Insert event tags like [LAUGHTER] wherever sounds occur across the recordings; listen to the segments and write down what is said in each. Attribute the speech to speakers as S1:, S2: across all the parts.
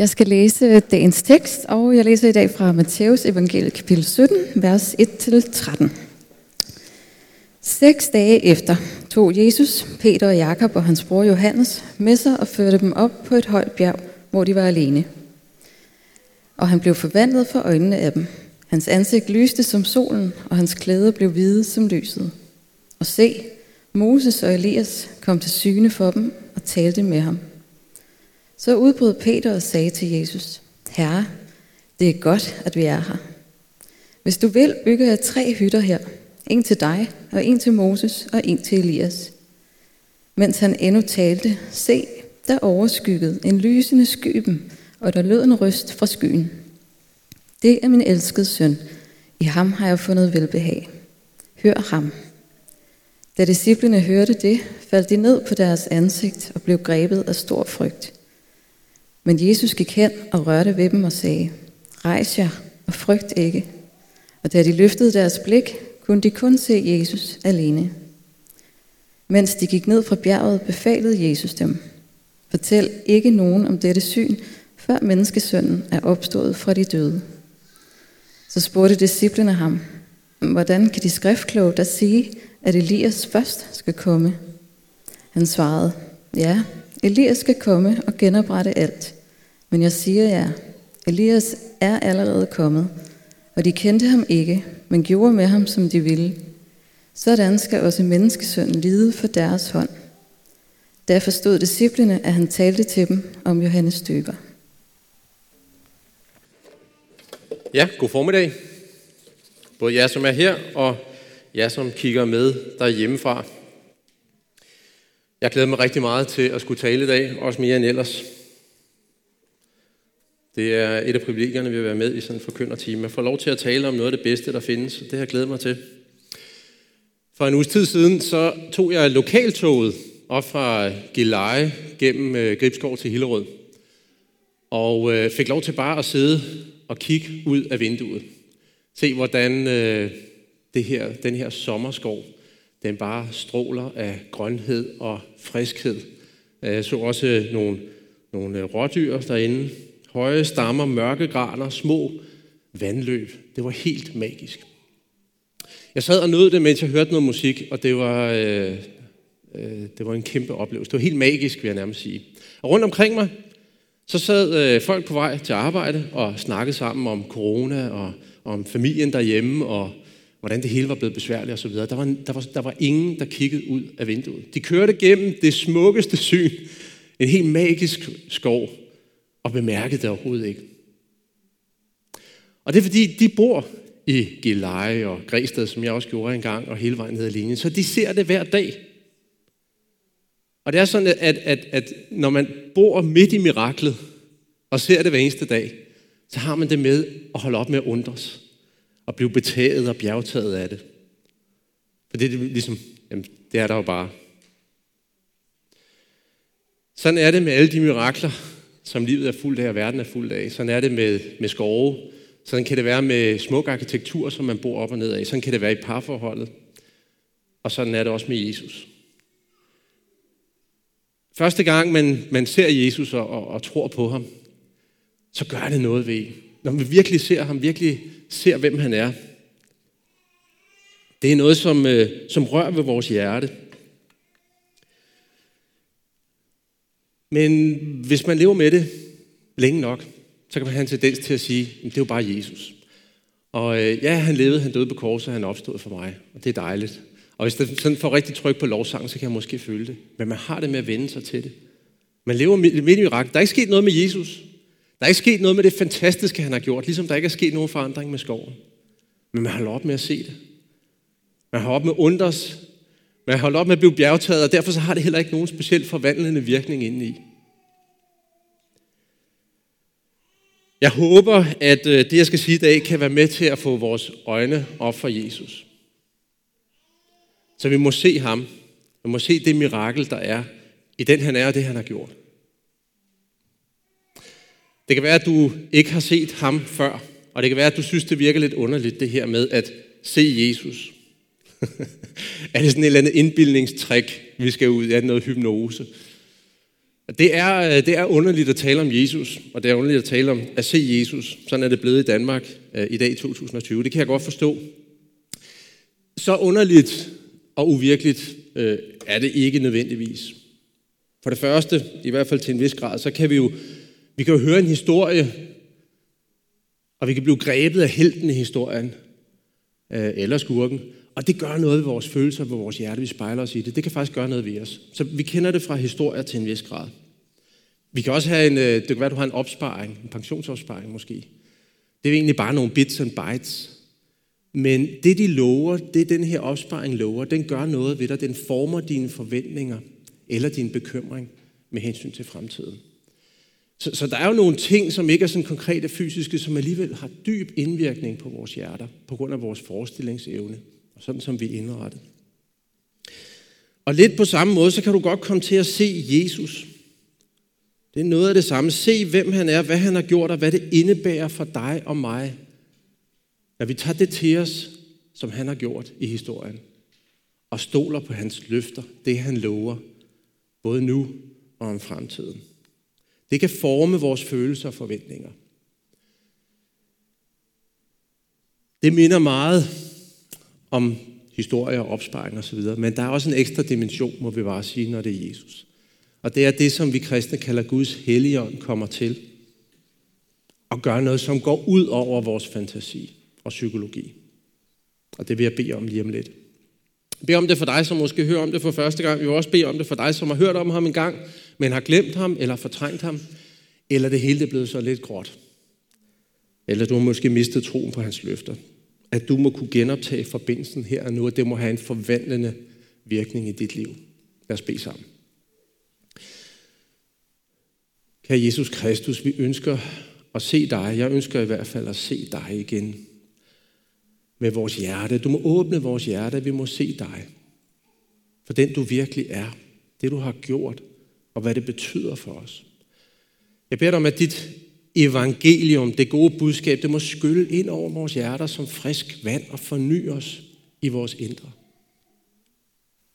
S1: Jeg skal læse dagens tekst, og jeg læser i dag fra Matthæus evangeliet kapitel 17, vers 1-13. Seks dage efter tog Jesus, Peter og Jakob og hans bror Johannes med sig og førte dem op på et højt bjerg, hvor de var alene. Og han blev forvandlet for øjnene af dem. Hans ansigt lyste som solen, og hans klæder blev hvide som lyset. Og se, Moses og Elias kom til syne for dem og talte med ham. Så udbrød Peter og sagde til Jesus, Herre, det er godt, at vi er her. Hvis du vil, bygger jeg tre hytter her. En til dig, og en til Moses, og en til Elias. Mens han endnu talte, se, der overskyggede en lysende sky dem, og der lød en røst fra skyen. Det er min elskede søn. I ham har jeg fundet velbehag. Hør ham. Da disciplene hørte det, faldt de ned på deres ansigt og blev grebet af stor frygt. Men Jesus gik hen og rørte ved dem og sagde, Rejs jer og frygt ikke. Og da de løftede deres blik, kunne de kun se Jesus alene. Mens de gik ned fra bjerget, befalede Jesus dem, Fortæl ikke nogen om dette syn, før menneskesønnen er opstået fra de døde. Så spurgte disciplene ham, hvordan kan de skriftkloge der sige, at Elias først skal komme? Han svarede, ja, Elias skal komme og genoprette alt. Men jeg siger jer, Elias er allerede kommet, og de kendte ham ikke, men gjorde med ham, som de ville. Sådan skal også menneskesønnen lide for deres hånd. Da forstod disciplene, at han talte til dem om Johannes døber.
S2: Ja, god formiddag. Både jer, som er her, og jer, som kigger med derhjemmefra. Jeg glæder mig rigtig meget til at skulle tale i dag, også mere end ellers. Det er et af privilegierne ved at være med i sådan en forkyndertime. Jeg får lov til at tale om noget af det bedste, der findes, og det har jeg glædet mig til. For en uges tid siden, så tog jeg lokaltoget op fra Gilleleje gennem øh, Gribskov til Hillerød. Og øh, fik lov til bare at sidde og kigge ud af vinduet. Se, hvordan øh, det her, den her sommerskov, den bare stråler af grønhed og friskhed. Jeg så også nogle, nogle øh, rådyr derinde. Høje stammer, mørke graner, små vandløb. Det var helt magisk. Jeg sad og nød det, mens jeg hørte noget musik, og det var, øh, øh, det var en kæmpe oplevelse. Det var helt magisk, vil jeg nærmest sige. Og rundt omkring mig, så sad øh, folk på vej til arbejde og snakkede sammen om corona og om familien derhjemme og hvordan det hele var blevet besværligt osv. Der var, der, var, der var ingen, der kiggede ud af vinduet. De kørte gennem det smukkeste syn, en helt magisk skov, og bemærkede det overhovedet ikke. Og det er fordi, de bor i Geleje og Græsted, som jeg også gjorde engang, og hele vejen ned ad linjen. Så de ser det hver dag. Og det er sådan, at, at, at når man bor midt i miraklet, og ser det hver eneste dag, så har man det med at holde op med at undres, og blive betaget og bjergtaget af det. For det er ligesom, jamen, det er der jo bare. Sådan er det med alle de mirakler, som livet er fuldt af, og verden er fuld af. Sådan er det med, med skove. Sådan kan det være med smuk arkitektur, som man bor op og ned af. Sådan kan det være i parforholdet. Og sådan er det også med Jesus. Første gang man, man ser Jesus og, og, og tror på ham, så gør det noget ved en. Når man virkelig ser ham, virkelig ser, hvem han er. Det er noget, som, øh, som rører ved vores hjerte. Men hvis man lever med det længe nok, så kan man have en tendens til at sige, at det er jo bare Jesus. Og øh, ja, han levede, han døde på korset, han opstod for mig, og det er dejligt. Og hvis det sådan får rigtig tryk på lovsang, så kan jeg måske føle det. Men man har det med at vende sig til det. Man lever midt i mirakel. Der er ikke sket noget med Jesus. Der er ikke sket noget med det fantastiske, han har gjort, ligesom der ikke er sket nogen forandring med skoven. Men man har op med at se det. Man har op med undres men jeg holdt op med at blive bjergtaget, og derfor så har det heller ikke nogen specielt forvandlende virkning indeni. Jeg håber, at øh, det, jeg skal sige i dag, kan være med til at få vores øjne op for Jesus. Så vi må se ham. Vi må se det mirakel, der er i den, han er og det, han har gjort. Det kan være, at du ikke har set ham før, og det kan være, at du synes, det virker lidt underligt, det her med at se Jesus. [LAUGHS] er det sådan et eller andet indbildningstrik, vi skal ud? Er det noget hypnose? Det er, øh, det er underligt at tale om Jesus, og det er underligt at tale om at se Jesus. Sådan er det blevet i Danmark øh, i dag i 2020. Det kan jeg godt forstå. Så underligt og uvirkeligt øh, er det ikke nødvendigvis. For det første, i hvert fald til en vis grad, så kan vi jo, vi kan jo høre en historie, og vi kan blive grebet af helten i historien, øh, eller skurken, og det gør noget ved vores følelser, ved vores hjerte, vi spejler os i det. Det kan faktisk gøre noget ved os. Så vi kender det fra historier til en vis grad. Vi kan også have en, øh, det kan være, du har en opsparing, en pensionsopsparing måske. Det er egentlig bare nogle bits and bytes. Men det, de lover, det den her opsparing lover, den gør noget ved dig. Den former dine forventninger eller din bekymring med hensyn til fremtiden. Så, så der er jo nogle ting, som ikke er sådan konkrete fysiske, som alligevel har dyb indvirkning på vores hjerter, på grund af vores forestillingsevne, sådan som vi er indrettet. Og lidt på samme måde, så kan du godt komme til at se Jesus. Det er noget af det samme. Se, hvem han er, hvad han har gjort, og hvad det indebærer for dig og mig. At vi tager det til os, som han har gjort i historien, og stoler på hans løfter, det han lover, både nu og om fremtiden. Det kan forme vores følelser og forventninger. Det minder meget om historie og opsparing osv., men der er også en ekstra dimension, må vi bare sige, når det er Jesus. Og det er det, som vi kristne kalder Guds helligånd kommer til og gør noget, som går ud over vores fantasi og psykologi. Og det vil jeg bede om lige om lidt. Jeg beder om det for dig, som måske hører om det for første gang. Vi vil også bede om det for dig, som har hørt om ham en gang, men har glemt ham eller fortrængt ham, eller det hele er blevet så lidt gråt. Eller du har måske mistet troen på hans løfter. At du må kunne genoptage forbindelsen her og nu, og det må have en forvandlende virkning i dit liv. Lad os bede sammen. Kære Jesus Kristus, vi ønsker at se dig. Jeg ønsker i hvert fald at se dig igen med vores hjerte. Du må åbne vores hjerte, vi må se dig. For den du virkelig er, det du har gjort, og hvad det betyder for os. Jeg beder dig om, at dit evangelium, det gode budskab, det må skylle ind over vores hjerter som frisk vand og forny os i vores indre.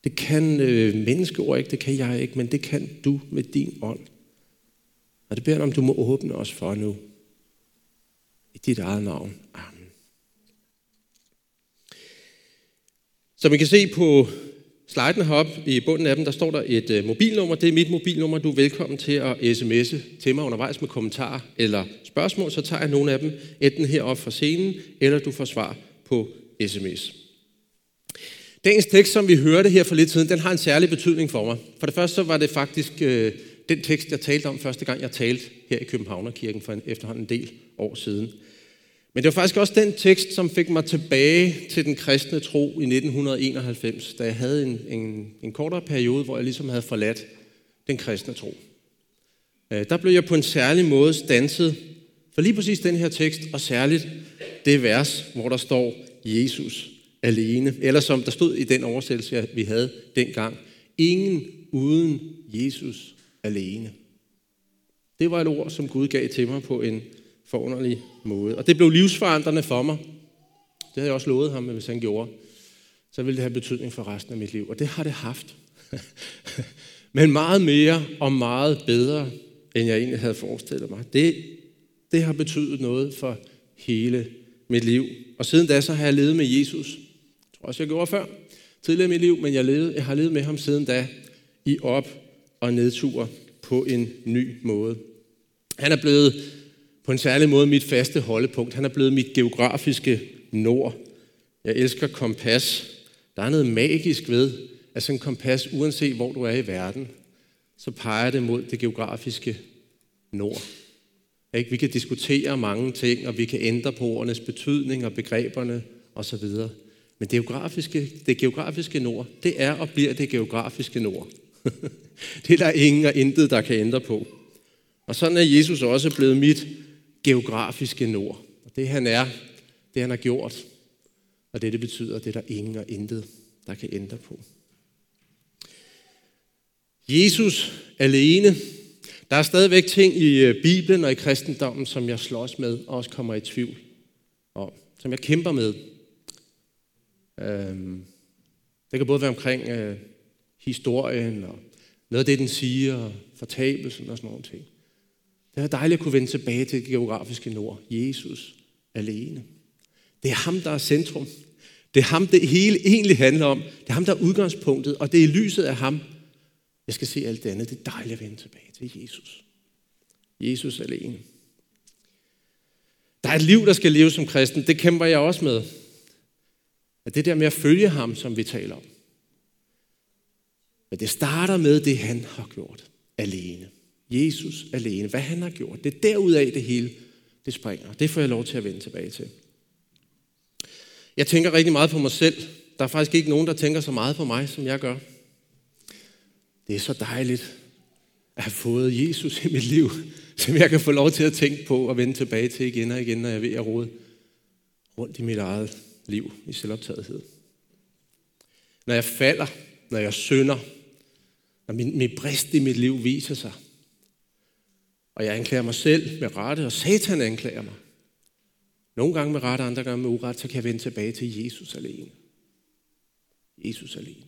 S2: Det kan øh, menneskeord ikke, det kan jeg ikke, men det kan du med din ånd. Og det beder om, du må åbne os for nu. I dit eget navn. Amen. Som I kan se på sliden heroppe i bunden af dem, der står der et øh, mobilnummer. Det er mit mobilnummer. Du er velkommen til at sms'e til mig undervejs med kommentarer eller spørgsmål. Så tager jeg nogle af dem enten heroppe fra scenen, eller du får svar på sms. Dagens tekst, som vi hørte her for lidt siden, den har en særlig betydning for mig. For det første så var det faktisk øh, den tekst, jeg talte om første gang, jeg talte her i Københavnerkirken for en, efterhånden en del år siden. Men det var faktisk også den tekst, som fik mig tilbage til den kristne tro i 1991, da jeg havde en, en, en kortere periode, hvor jeg ligesom havde forladt den kristne tro. Øh, der blev jeg på en særlig måde stanset for lige præcis den her tekst, og særligt det vers, hvor der står Jesus alene. Eller som der stod i den oversættelse, vi havde dengang. Ingen uden Jesus alene. Det var et ord, som Gud gav til mig på en forunderlig måde. Og det blev livsforandrende for mig. Det havde jeg også lovet ham, at hvis han gjorde, så ville det have betydning for resten af mit liv. Og det har det haft. [LAUGHS] Men meget mere og meget bedre, end jeg egentlig havde forestillet mig. Det, det har betydet noget for hele mit liv. Og siden da, så har jeg levet med Jesus. Jeg tror også, jeg gjorde før. Tidligere i mit liv, men jeg, levede, jeg har levet med ham siden da i op- og nedtur på en ny måde. Han er blevet på en særlig måde mit faste holdepunkt. Han er blevet mit geografiske nord. Jeg elsker kompas. Der er noget magisk ved, at sådan en kompas, uanset hvor du er i verden, så peger det mod det geografiske nord. Ikke? Vi kan diskutere mange ting, og vi kan ændre på ordenes betydning og begreberne osv. Men det geografiske, det geografiske nord, det er og bliver det geografiske nord. [LAUGHS] det er der ingen og intet, der kan ændre på. Og sådan er Jesus også blevet mit geografiske nord. Og det han er, det han har gjort, og det det betyder, det er der ingen og intet, der kan ændre på. Jesus alene. Der er stadigvæk ting i øh, Bibelen og i kristendommen, som jeg slås med og også kommer i tvivl om. Som jeg kæmper med. Øhm, det kan både være omkring øh, historien og noget af det, den siger, fortabelsen og sådan nogle ting. Det er dejligt at kunne vende tilbage til det geografiske nord. Jesus alene. Det er ham, der er centrum. Det er ham, det hele egentlig handler om. Det er ham, der er udgangspunktet, og det er i lyset af ham, jeg skal se alt det andet. Det er dejligt at vende tilbage til Jesus. Jesus alene. Der er et liv, der skal leves som kristen. Det kæmper jeg også med. At det der med at følge ham, som vi taler om. Men det starter med det, han har gjort alene. Jesus alene. Hvad han har gjort. Det er derudaf det hele, det springer. Det får jeg lov til at vende tilbage til. Jeg tænker rigtig meget på mig selv. Der er faktisk ikke nogen, der tænker så meget på mig, som jeg gør. Det er så dejligt at have fået Jesus i mit liv, [LAUGHS] som jeg kan få lov til at tænke på og vende tilbage til igen og igen, når jeg er ved at rode rundt i mit eget liv i selvoptagethed. Når jeg falder, når jeg synder, når min, min brist i mit liv viser sig, og jeg anklager mig selv med rette, og Satan anklager mig. Nogle gange med rette, andre gange med uret, så kan jeg vende tilbage til Jesus alene. Jesus alene.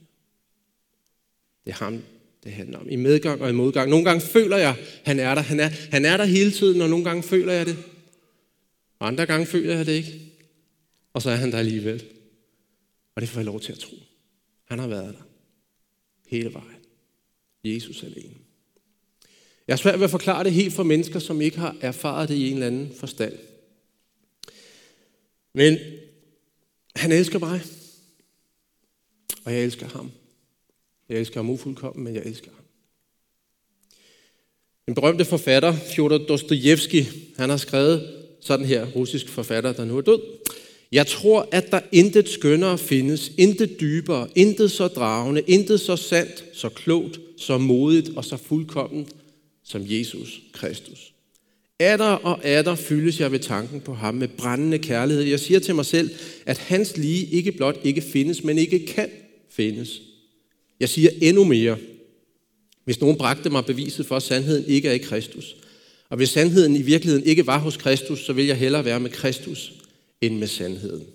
S2: Det er ham, det handler om. I medgang og i modgang. Nogle gange føler jeg, han er der. Han er, han er der hele tiden, og nogle gange føler jeg det. Og andre gange føler jeg det ikke. Og så er han der alligevel. Og det får jeg lov til at tro. Han har været der. Hele vejen. Jesus alene. Jeg er svært ved at forklare det helt for mennesker, som ikke har erfaret det i en eller anden forstand. Men han elsker mig. Og jeg elsker ham. Jeg elsker ham ufuldkommen, men jeg elsker ham. En berømte forfatter, Fjodor Dostojevski, han har skrevet sådan her, russisk forfatter, der nu er død. Jeg tror, at der intet skønnere findes, intet dybere, intet så dragende, intet så sandt, så klogt, så modigt og så fuldkomment som Jesus Kristus. Er og er fyldes jeg ved tanken på ham med brændende kærlighed. Jeg siger til mig selv, at hans lige ikke blot ikke findes, men ikke kan findes. Jeg siger endnu mere. Hvis nogen bragte mig beviset for, at sandheden ikke er i Kristus, og hvis sandheden i virkeligheden ikke var hos Kristus, så vil jeg hellere være med Kristus end med sandheden.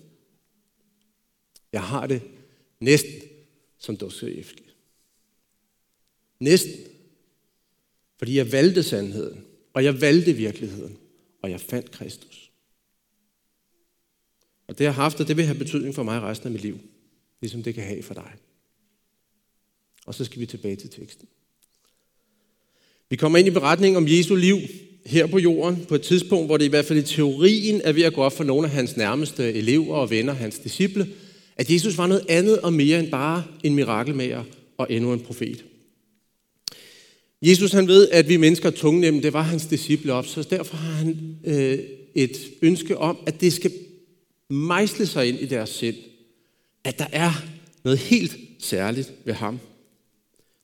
S2: Jeg har det næsten som Dostoevsky. Næsten. Fordi jeg valgte sandheden, og jeg valgte virkeligheden, og jeg fandt Kristus. Og det har haft, og det vil have betydning for mig resten af mit liv, ligesom det kan have for dig. Og så skal vi tilbage til teksten. Vi kommer ind i beretningen om Jesu liv her på jorden, på et tidspunkt, hvor det i hvert fald i teorien er ved at gå op for nogle af hans nærmeste elever og venner, hans disciple, at Jesus var noget andet og mere end bare en mirakelmager og endnu en profet. Jesus han ved, at vi mennesker er tungnemme, det var hans disciple op, så derfor har han øh, et ønske om, at det skal mejsle sig ind i deres sind, at der er noget helt særligt ved ham.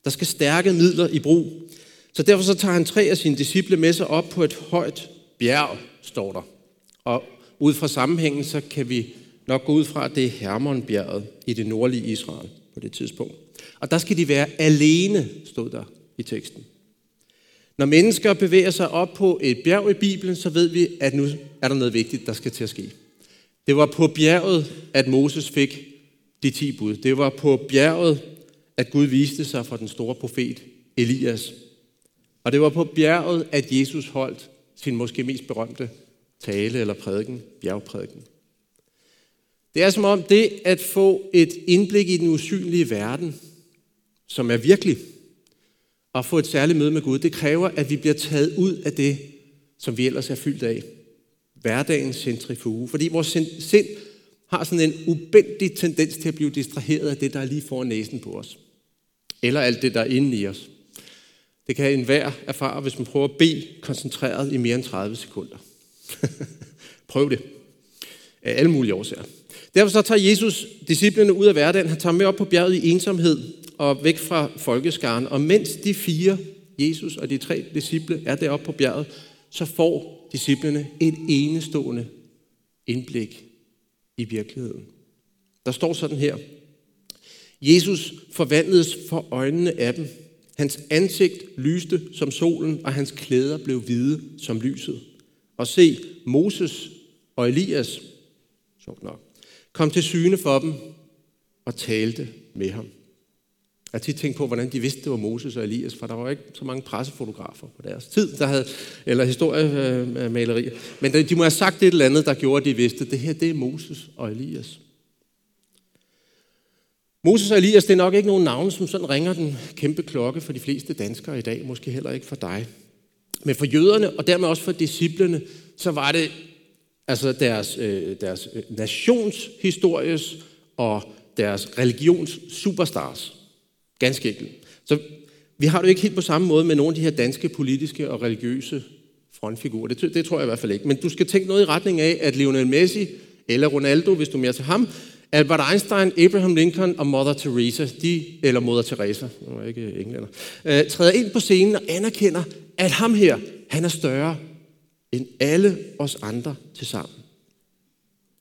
S2: Der skal stærke midler i brug. Så derfor så tager han tre af sine disciple med sig op på et højt bjerg, står der. Og ud fra sammenhængen, så kan vi nok gå ud fra, at det er Hermonbjerget i det nordlige Israel på det tidspunkt. Og der skal de være alene, stod der i teksten. Når mennesker bevæger sig op på et bjerg i Bibelen, så ved vi, at nu er der noget vigtigt, der skal til at ske. Det var på bjerget, at Moses fik de ti bud. Det var på bjerget, at Gud viste sig for den store profet Elias. Og det var på bjerget, at Jesus holdt sin måske mest berømte tale eller prædiken, bjergprædiken. Det er som om det at få et indblik i den usynlige verden, som er virkelig, at få et særligt møde med Gud, det kræver, at vi bliver taget ud af det, som vi ellers er fyldt af. Hverdagens centrifuge. Fordi vores sind har sådan en ubændig tendens til at blive distraheret af det, der er lige foran næsen på os. Eller alt det, der er inde i os. Det kan enhver erfare, hvis man prøver at bede koncentreret i mere end 30 sekunder. [LAUGHS] Prøv det. Af alle mulige årsager. Derfor så tager Jesus disciplene ud af hverdagen. Han tager med op på bjerget i ensomhed og væk fra folkeskaren. Og mens de fire, Jesus og de tre disciple, er deroppe på bjerget, så får disciplene et enestående indblik i virkeligheden. Der står sådan her. Jesus forvandledes for øjnene af dem. Hans ansigt lyste som solen, og hans klæder blev hvide som lyset. Og se, Moses og Elias, sjovt nok, kom til syne for dem og talte med ham. Jeg har tit tænkt på, hvordan de vidste, det var Moses og Elias, for der var ikke så mange pressefotografer på deres tid, der havde, eller historiemalerier. Men de må have sagt et eller andet, der gjorde, at de vidste, at det her det er Moses og Elias. Moses og Elias, det er nok ikke nogen navne, som sådan ringer den kæmpe klokke for de fleste danskere i dag, måske heller ikke for dig. Men for jøderne, og dermed også for disciplene, så var det altså deres, øh, deres øh, nationshistories og deres religions superstars. Ganske enkelt. Så vi har det ikke helt på samme måde med nogle af de her danske politiske og religiøse frontfigurer. Det, det tror jeg i hvert fald ikke. Men du skal tænke noget i retning af, at Lionel Messi eller Ronaldo, hvis du er mere til ham, Albert Einstein, Abraham Lincoln og Mother Teresa, de, eller Mother Teresa, nu er ikke englænder, øh, træder ind på scenen og anerkender, at ham her, han er større end alle os andre til sammen.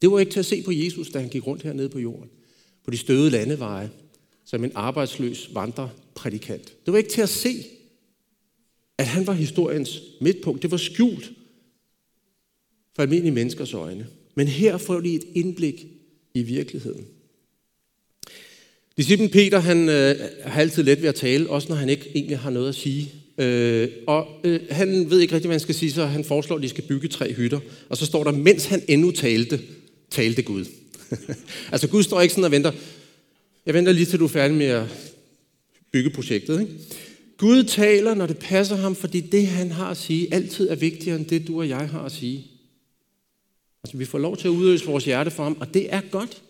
S2: Det var ikke til at se på Jesus, da han gik rundt hernede på jorden, på de støde landeveje, som en arbejdsløs vandreprædikant. Det var ikke til at se, at han var historiens midtpunkt. Det var skjult for almindelige menneskers øjne. Men her får de et indblik i virkeligheden. Disciplen Peter, han øh, har altid let ved at tale, også når han ikke egentlig har noget at sige. Øh, og øh, han ved ikke rigtig, hvad han skal sige, så han foreslår, at de skal bygge tre hytter. Og så står der, mens han endnu talte, talte Gud. [LAUGHS] altså Gud står ikke sådan og venter. Jeg venter lige til du er færdig med at bygge projektet. Ikke? Gud taler, når det passer ham, fordi det, han har at sige, altid er vigtigere end det, du og jeg har at sige. Altså, vi får lov til at udøse vores hjerte for ham, og det er godt.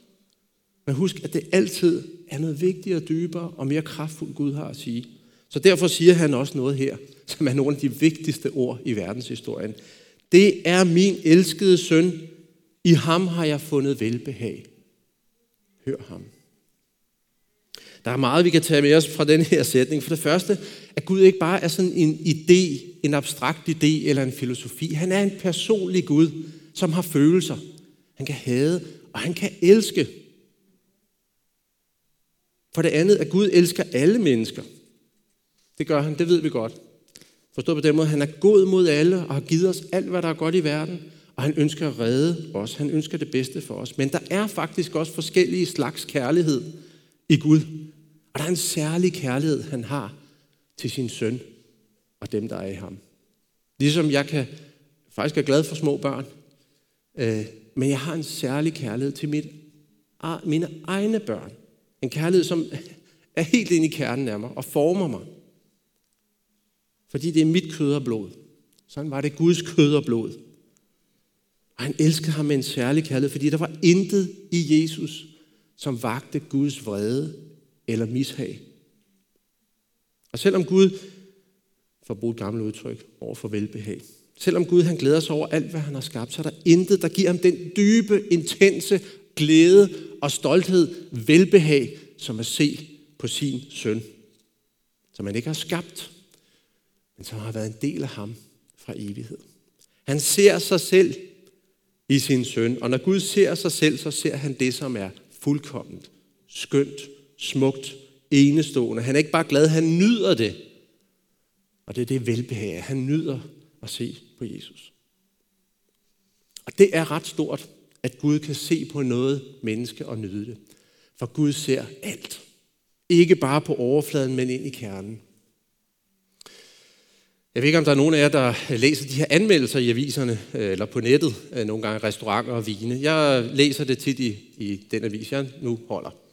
S2: Men husk, at det altid er noget vigtigere, dybere og mere kraftfuldt, Gud har at sige. Så derfor siger han også noget her, som er nogle af de vigtigste ord i verdenshistorien. Det er min elskede søn. I ham har jeg fundet velbehag. Hør ham. Der er meget, vi kan tage med os fra den her sætning. For det første, at Gud ikke bare er sådan en idé, en abstrakt idé eller en filosofi. Han er en personlig Gud, som har følelser. Han kan hade, og han kan elske. For det andet, at Gud elsker alle mennesker. Det gør han, det ved vi godt. Forstået på den måde, han er god mod alle og har givet os alt, hvad der er godt i verden. Og han ønsker at redde os. Han ønsker det bedste for os. Men der er faktisk også forskellige slags kærlighed i Gud. Og der er en særlig kærlighed, han har til sin søn og dem, der er i ham. Ligesom jeg kan faktisk er glad for små børn, øh, men jeg har en særlig kærlighed til mit, mine egne børn. En kærlighed, som er helt inde i kernen af mig og former mig. Fordi det er mit kød og blod. Sådan var det Guds kød og blod. Og han elskede ham med en særlig kærlighed, fordi der var intet i Jesus, som vagte Guds vrede eller mishag. Og selvom Gud, for at bruge et gammelt udtryk, over for velbehag, selvom Gud han glæder sig over alt, hvad han har skabt, så er der intet, der giver ham den dybe, intense glæde og stolthed, velbehag, som at se på sin søn, som han ikke har skabt, men som har været en del af ham fra evighed. Han ser sig selv i sin søn, og når Gud ser sig selv, så ser han det, som er fuldkomment, skønt, smukt, enestående. Han er ikke bare glad, han nyder det. Og det er det velbehag. Han nyder at se på Jesus. Og det er ret stort, at Gud kan se på noget menneske og nyde det. For Gud ser alt. Ikke bare på overfladen, men ind i kernen. Jeg ved ikke, om der er nogen af jer, der læser de her anmeldelser i aviserne, eller på nettet, øh, nogle gange restauranter og vine. Jeg læser det tit i, i den avis, jeg nu holder.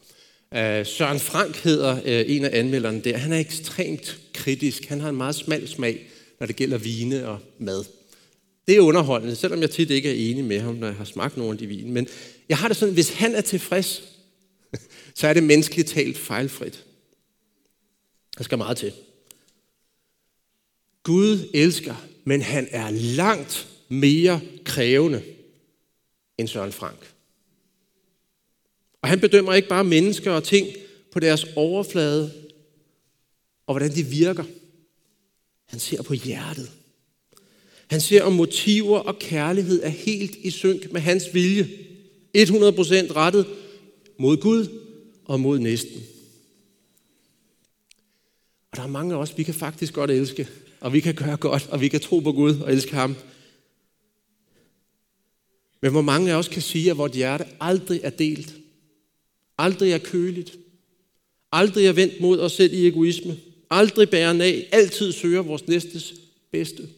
S2: Øh, Søren Frank hedder øh, en af anmelderne der. Han er ekstremt kritisk. Han har en meget smal smag, når det gælder vine og mad. Det er underholdende, selvom jeg tit ikke er enig med ham, når jeg har smagt nogle af de vine. Men jeg har det sådan, hvis han er tilfreds, [LAUGHS] så er det menneskeligt talt fejlfrit. Der skal meget til. Gud elsker, men han er langt mere krævende end Søren Frank. Og han bedømmer ikke bare mennesker og ting på deres overflade og hvordan de virker. Han ser på hjertet. Han ser om motiver og kærlighed er helt i synk med hans vilje. 100% rettet mod Gud og mod næsten. Og der er mange af os, vi kan faktisk godt elske, og vi kan gøre godt, og vi kan tro på Gud og elske ham. Men hvor mange af os kan sige, at vores hjerte aldrig er delt, aldrig er køligt, Aldrig er vendt mod os selv i egoisme. Aldrig bærer af. Altid søger vores næstes bedste.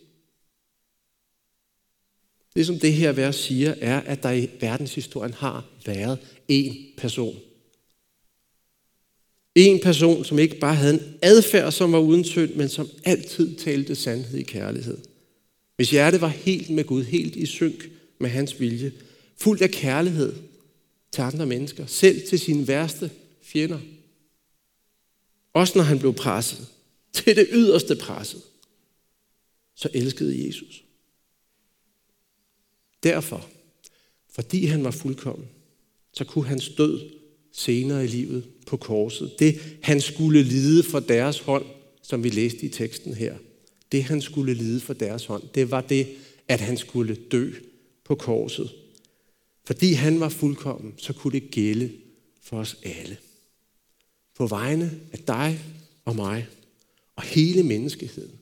S2: Det som det her vers siger, er, at der i verdenshistorien har været én person. En person, som ikke bare havde en adfærd, som var uden synd, men som altid talte sandhed i kærlighed. Hvis hjertet var helt med Gud, helt i synk med hans vilje, fuldt af kærlighed til andre mennesker, selv til sine værste fjender. Også når han blev presset, til det yderste presset, så elskede Jesus. Derfor, fordi han var fuldkommen, så kunne hans død senere i livet på korset, det han skulle lide for deres hånd, som vi læste i teksten her, det han skulle lide for deres hånd, det var det, at han skulle dø på korset. Fordi han var fuldkommen, så kunne det gælde for os alle. På vegne af dig og mig og hele menneskeheden.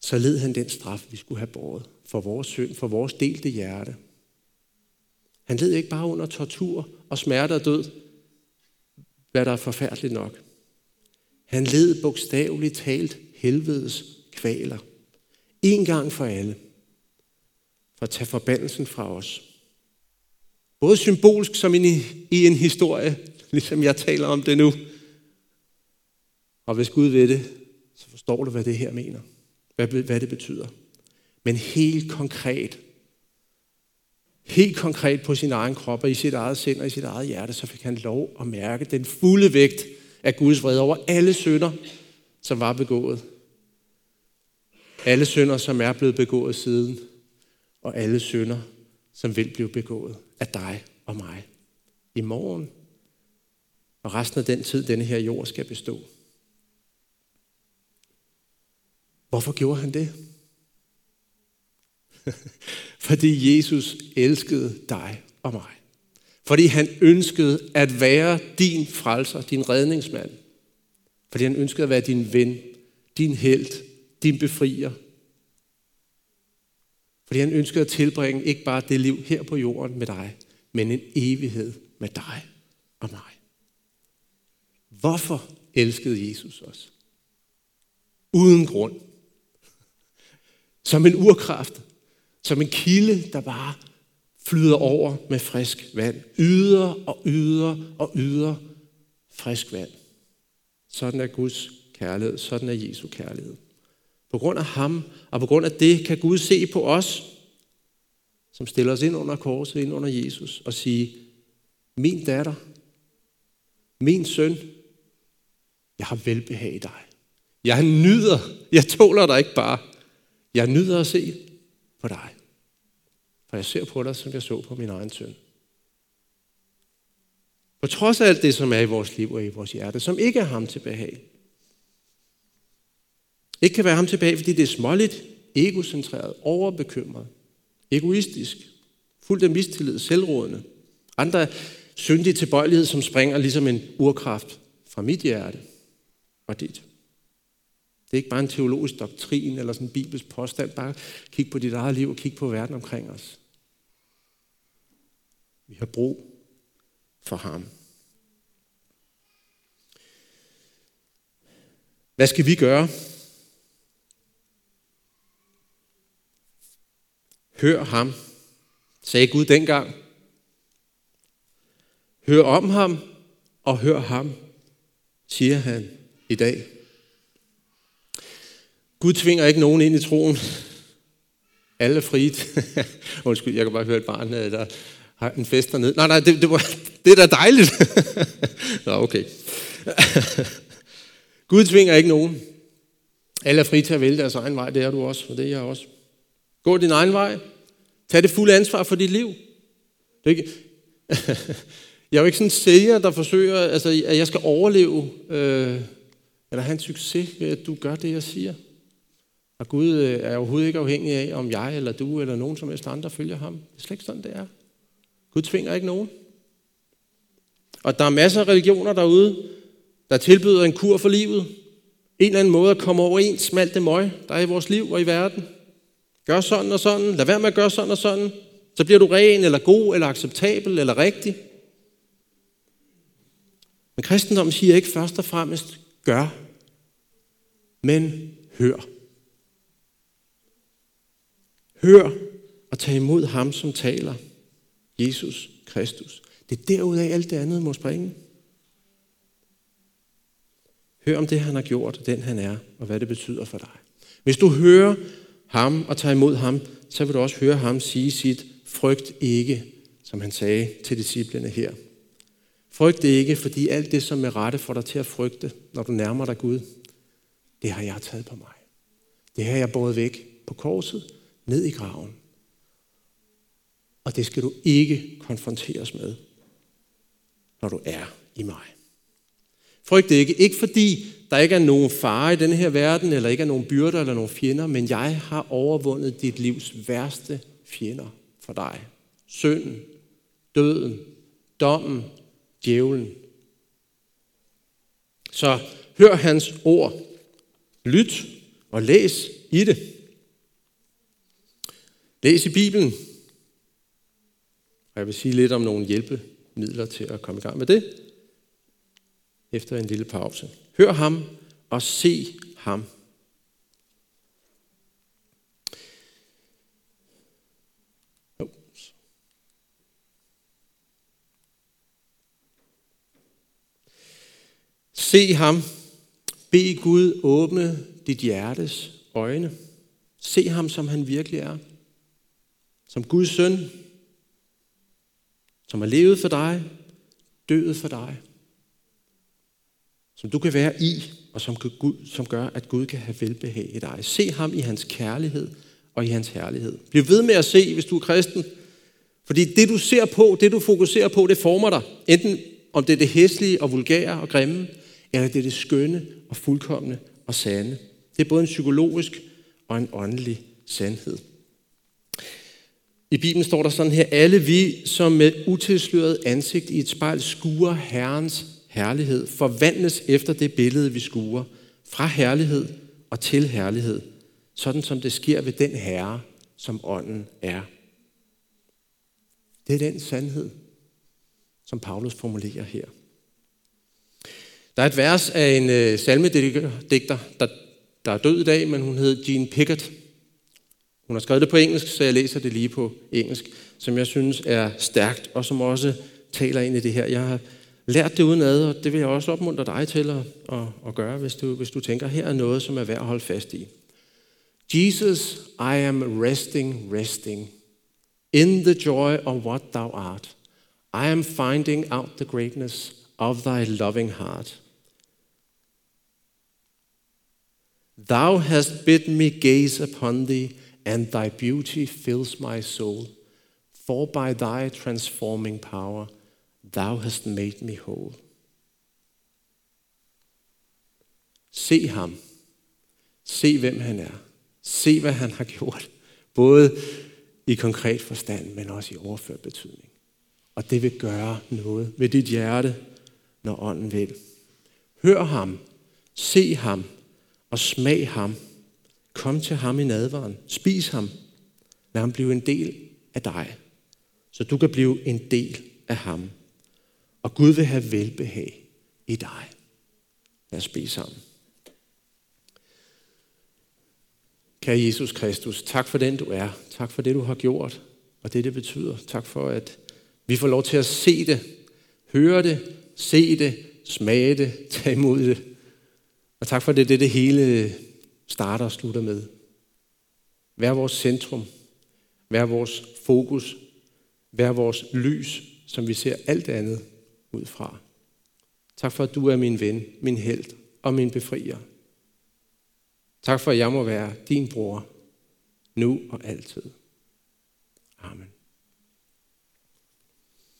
S2: Så led han den straf, vi skulle have båret for vores synd, for vores delte hjerte. Han led ikke bare under tortur og smerte og død, hvad der er forfærdeligt nok. Han led bogstaveligt talt helvedes kvaler. En gang for alle. For at tage forbandelsen fra os. Både symbolsk som i, i en historie, ligesom jeg taler om det nu. Og hvis Gud ved det, så forstår du, hvad det her mener. Hvad, hvad det betyder. Men helt konkret, helt konkret på sin egen krop og i sit eget sind og i sit eget hjerte, så fik han lov at mærke den fulde vægt af Guds vrede over alle synder, som var begået. Alle synder, som er blevet begået siden, og alle synder, som vil blive begået af dig og mig. I morgen og resten af den tid, denne her jord skal bestå. Hvorfor gjorde han det? [LAUGHS] Fordi Jesus elskede dig og mig. Fordi han ønskede at være din frelser, din redningsmand. Fordi han ønskede at være din ven, din held, din befrier. Fordi han ønskede at tilbringe ikke bare det liv her på jorden med dig, men en evighed med dig og mig. Hvorfor elskede Jesus os? Uden grund. Som en urkraft. Som en kilde, der bare flyder over med frisk vand. Yder og yder og yder frisk vand. Sådan er Guds kærlighed. Sådan er Jesu kærlighed. På grund af ham, og på grund af det, kan Gud se på os, som stiller os ind under korset, ind under Jesus, og sige, min datter, min søn, jeg har velbehag i dig. Jeg nyder, jeg tåler dig ikke bare. Jeg nyder at se på dig. For jeg ser på dig, som jeg så på min egen søn. På trods af alt det, som er i vores liv og i vores hjerte, som ikke er ham til behag. Ikke kan være ham tilbage, fordi det er småligt, egocentreret, overbekymret, egoistisk, fuldt af mistillid, selvrådende. Andre syndige tilbøjelighed, som springer ligesom en urkraft fra mit hjerte og dit. Det er ikke bare en teologisk doktrin eller sådan en bibelsk påstand. Bare kig på dit eget liv og kig på verden omkring os. Vi har brug for ham. Hvad skal vi gøre? Hør ham, sagde Gud dengang. Hør om ham og hør ham, siger han i dag. Gud tvinger ikke nogen ind i troen. Alle er frit. [LAUGHS] Undskyld, jeg kan bare høre et barn, der har en fest dernede. Nej, nej, det, det, var, det er da dejligt. [LAUGHS] Nå, okay. [LAUGHS] Gud tvinger ikke nogen. Alle er fri til at vælge deres egen vej, det er du også, og det er jeg også. Gå din egen vej. Tag det fulde ansvar for dit liv. Det er ikke, [LAUGHS] jeg er jo ikke sådan en sælger, der forsøger, altså, at jeg skal overleve, øh, eller have en succes ved, at du gør det, jeg siger. Og Gud øh, er overhovedet ikke afhængig af, om jeg eller du eller nogen som helst andre følger ham. Det er slet ikke sådan, det er. Gud tvinger ikke nogen. Og der er masser af religioner derude, der tilbyder en kur for livet. En eller anden måde at komme overens med alt det møg, der er i vores liv og i verden. Gør sådan og sådan. Lad være med at gøre sådan og sådan. Så bliver du ren, eller god, eller acceptabel, eller rigtig. Men kristendommen siger ikke først og fremmest gør, men hør. Hør og tag imod ham, som taler. Jesus Kristus. Det er derudaf alt det andet må springe. Hør om det, han har gjort, den han er, og hvad det betyder for dig. Hvis du hører ham og tager imod ham, så vil du også høre ham sige sit, frygt ikke, som han sagde til disciplene her. Frygt ikke, fordi alt det, som er rette får dig til at frygte, når du nærmer dig Gud, det har jeg taget på mig. Det har jeg båret væk på korset, ned i graven. Og det skal du ikke konfronteres med, når du er i mig. Frygt ikke. Ikke fordi der ikke er nogen fare i den her verden, eller ikke er nogen byrder eller nogen fjender, men jeg har overvundet dit livs værste fjender for dig. Synden, døden, dommen, djævlen. Så hør hans ord, lyt og læs i det. Læs i Bibelen. Og jeg vil sige lidt om nogle hjælpemidler til at komme i gang med det efter en lille pause. Hør ham og se ham. Se ham. Bed Gud åbne dit hjertes øjne. Se ham, som han virkelig er. Som Guds søn, som har levet for dig, døde for dig som du kan være i, og som, Gud, som gør, at Gud kan have velbehag i dig. Se ham i hans kærlighed og i hans herlighed. Bliv ved med at se, hvis du er kristen. Fordi det, du ser på, det, du fokuserer på, det former dig. Enten om det er det hæslige og vulgære og grimme, eller det er det skønne og fuldkommende og sande. Det er både en psykologisk og en åndelig sandhed. I Bibelen står der sådan her, alle vi, som med utilsløret ansigt i et spejl skuer Herrens herlighed forvandles efter det billede, vi skuer, fra herlighed og til herlighed, sådan som det sker ved den Herre, som ånden er. Det er den sandhed, som Paulus formulerer her. Der er et vers af en øh, salmedigter, der, der er død i dag, men hun hed Jean Pickett. Hun har skrevet det på engelsk, så jeg læser det lige på engelsk, som jeg synes er stærkt, og som også taler ind i det her. Jeg har lært det udenad, og det vil jeg også opmuntre dig til at, at, at gøre, hvis du, hvis du tænker, her er noget, som er værd at holde fast i. Jesus, I am resting, resting in the joy of what thou art. I am finding out the greatness of thy loving heart. Thou hast bid me gaze upon thee, and thy beauty fills my soul. For by thy transforming power – Thou hast made me whole. Se ham. Se, hvem han er. Se, hvad han har gjort. Både i konkret forstand, men også i overført betydning. Og det vil gøre noget ved dit hjerte, når ånden vil. Hør ham. Se ham. Og smag ham. Kom til ham i nadvaren. Spis ham. Lad ham blive en del af dig. Så du kan blive en del af ham. Og Gud vil have velbehag i dig. Lad os bede sammen. Kære Jesus Kristus, tak for den du er. Tak for det du har gjort, og det det betyder. Tak for at vi får lov til at se det, høre det, se det, smage det, tage imod det. Og tak for det, det det hele starter og slutter med. Vær vores centrum. Vær vores fokus. Vær vores lys, som vi ser alt andet ud fra. Tak for, at du er min ven, min held og min befrier. Tak for, at jeg må være din bror, nu og altid. Amen.